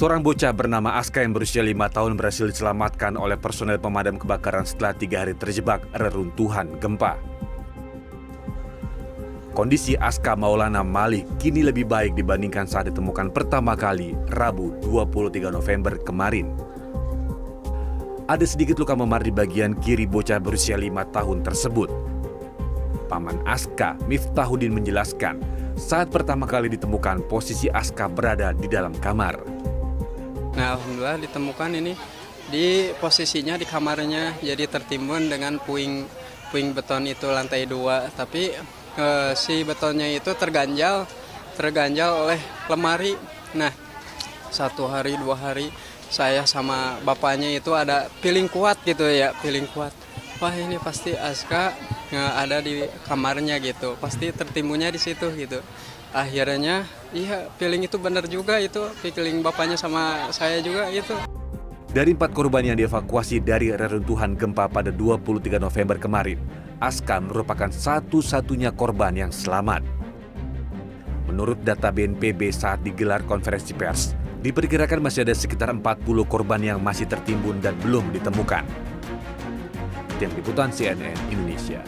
Seorang bocah bernama Aska yang berusia lima tahun berhasil diselamatkan oleh personel pemadam kebakaran setelah tiga hari terjebak reruntuhan gempa. Kondisi Aska Maulana Malik kini lebih baik dibandingkan saat ditemukan pertama kali Rabu 23 November kemarin. Ada sedikit luka memar di bagian kiri bocah berusia lima tahun tersebut. Paman Aska, Miftahudin menjelaskan, saat pertama kali ditemukan posisi Aska berada di dalam kamar. Nah, alhamdulillah ditemukan ini di posisinya di kamarnya. Jadi tertimbun dengan puing puing beton itu lantai dua. Tapi eh, si betonnya itu terganjal terganjal oleh lemari. Nah satu hari dua hari saya sama bapaknya itu ada feeling kuat gitu ya feeling kuat. Wah ini pasti Aska eh, ada di kamarnya gitu. Pasti tertimbunnya di situ gitu. Akhirnya iya feeling itu benar juga itu feeling bapaknya sama saya juga gitu Dari empat korban yang dievakuasi dari reruntuhan gempa pada 23 November kemarin, Aska merupakan satu-satunya korban yang selamat. Menurut data BNPB saat digelar konferensi pers, diperkirakan masih ada sekitar 40 korban yang masih tertimbun dan belum ditemukan. Tim Liputan CNN Indonesia.